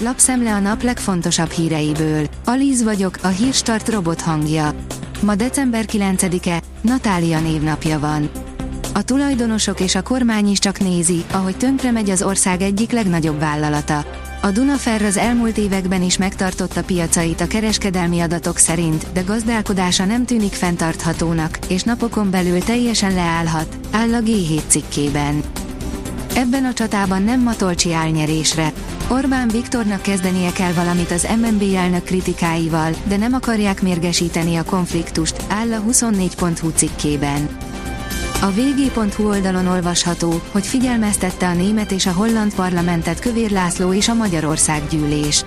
lapszemle a nap legfontosabb híreiből. Alíz vagyok, a hírstart robot hangja. Ma december 9-e, Natália névnapja van. A tulajdonosok és a kormány is csak nézi, ahogy tönkre megy az ország egyik legnagyobb vállalata. A Dunafer az elmúlt években is megtartotta piacait a kereskedelmi adatok szerint, de gazdálkodása nem tűnik fenntarthatónak, és napokon belül teljesen leállhat, áll a G7 cikkében. Ebben a csatában nem Matolcsi áll nyerésre. Orbán Viktornak kezdenie kell valamit az MNB elnök kritikáival, de nem akarják mérgesíteni a konfliktust, áll a 24.hu cikkében. A vg.hu oldalon olvasható, hogy figyelmeztette a német és a holland parlamentet Kövér László és a Magyarország gyűlés.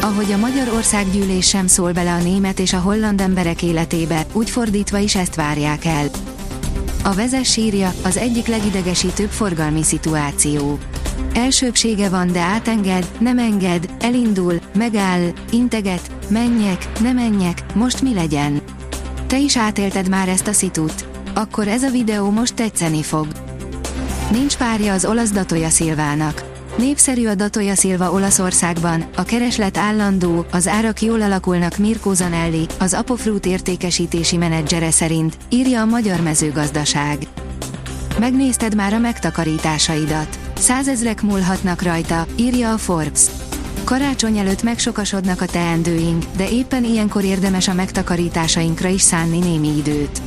Ahogy a Magyarország gyűlés sem szól bele a német és a holland emberek életébe, úgy fordítva is ezt várják el. A vezes sírja, az egyik legidegesítőbb forgalmi szituáció. Elsőbsége van, de átenged, nem enged, elindul, megáll, integet, menjek, nem menjek, most mi legyen? Te is átélted már ezt a szitut? Akkor ez a videó most tetszeni fog. Nincs párja az olasz Datoya Szilvának. Népszerű a Datoya Szilva Olaszországban, a kereslet állandó, az árak jól alakulnak Mirko Zanelli, az Apofruit értékesítési menedzsere szerint, írja a Magyar Mezőgazdaság. Megnézted már a megtakarításaidat? Százezrek múlhatnak rajta, írja a Forbes. Karácsony előtt megsokasodnak a teendőink, de éppen ilyenkor érdemes a megtakarításainkra is szánni némi időt.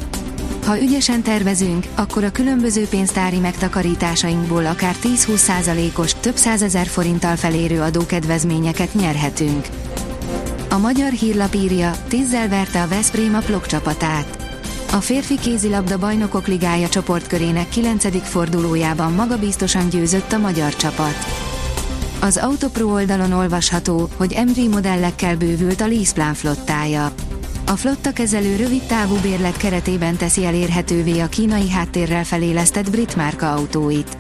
Ha ügyesen tervezünk, akkor a különböző pénztári megtakarításainkból akár 10-20%-os, több százezer forinttal felérő adókedvezményeket nyerhetünk. A magyar hírlap írja, tízzel verte a Veszprém a Plok csapatát. A férfi kézilabda bajnokok ligája csoportkörének 9. fordulójában magabiztosan győzött a magyar csapat. Az Autopro oldalon olvasható, hogy MG modellekkel bővült a Leaseplan flottája. A flotta kezelő rövid távú bérlet keretében teszi elérhetővé a kínai háttérrel felélesztett brit márka autóit.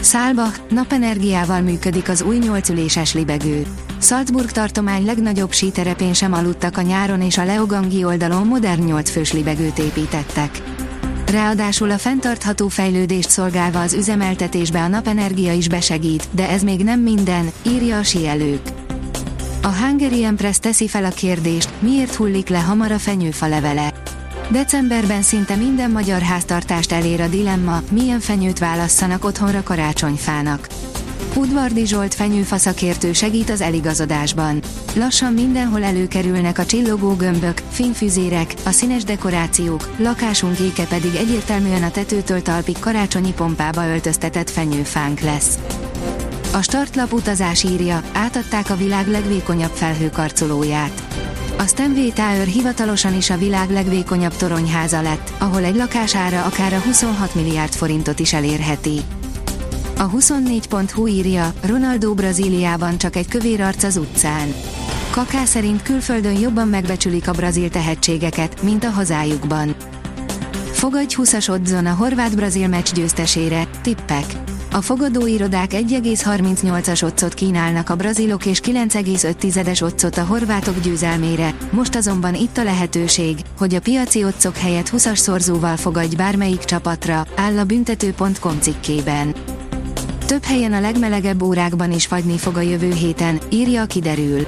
Szálbach napenergiával működik az új nyolcüléses libegő. Salzburg tartomány legnagyobb síterepén sem aludtak a nyáron és a Leogangi oldalon modern 8 fős libegőt építettek. Ráadásul a fenntartható fejlődést szolgálva az üzemeltetésbe a napenergia is besegít, de ez még nem minden, írja a sielők. A Hungary Empress teszi fel a kérdést, miért hullik le hamar a fenyőfa levele. Decemberben szinte minden magyar háztartást elér a dilemma, milyen fenyőt válasszanak otthonra karácsonyfának. Udvardi Zsolt fenyőfa szakértő segít az eligazodásban. Lassan mindenhol előkerülnek a csillogó gömbök, fényfüzérek, a színes dekorációk, lakásunk éke pedig egyértelműen a tetőtől talpig karácsonyi pompába öltöztetett fenyőfánk lesz. A startlap utazás írja, átadták a világ legvékonyabb felhőkarcolóját. A Stanway Tower hivatalosan is a világ legvékonyabb toronyháza lett, ahol egy lakására akár a 26 milliárd forintot is elérheti. A 24.hu írja, Ronaldo Brazíliában csak egy kövér arc az utcán. Kaká szerint külföldön jobban megbecsülik a brazil tehetségeket, mint a hazájukban. Fogadj 20-as oddzon a horvát-brazil meccs győztesére, tippek. A fogadóirodák 1,38-as otcot kínálnak a brazilok és 9,5-es otcot a horvátok győzelmére, most azonban itt a lehetőség, hogy a piaci otcok helyett 20-as szorzóval fogadj bármelyik csapatra, áll a büntető.com cikkében. Több helyen a legmelegebb órákban is fagyni fog a jövő héten, írja a kiderül.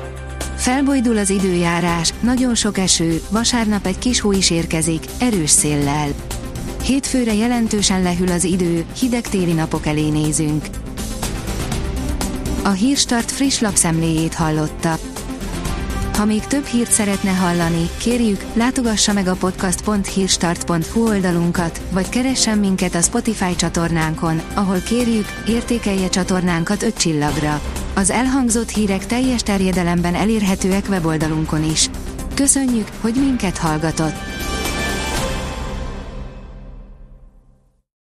Felbojdul az időjárás, nagyon sok eső, vasárnap egy kis hó is érkezik, erős széllel. Hétfőre jelentősen lehűl az idő, hideg téli napok elé nézünk. A Hírstart friss lapszemléjét hallotta. Ha még több hírt szeretne hallani, kérjük, látogassa meg a podcast.hírstart.hu oldalunkat, vagy keressen minket a Spotify csatornánkon, ahol kérjük, értékelje csatornánkat 5 csillagra. Az elhangzott hírek teljes terjedelemben elérhetőek weboldalunkon is. Köszönjük, hogy minket hallgatott!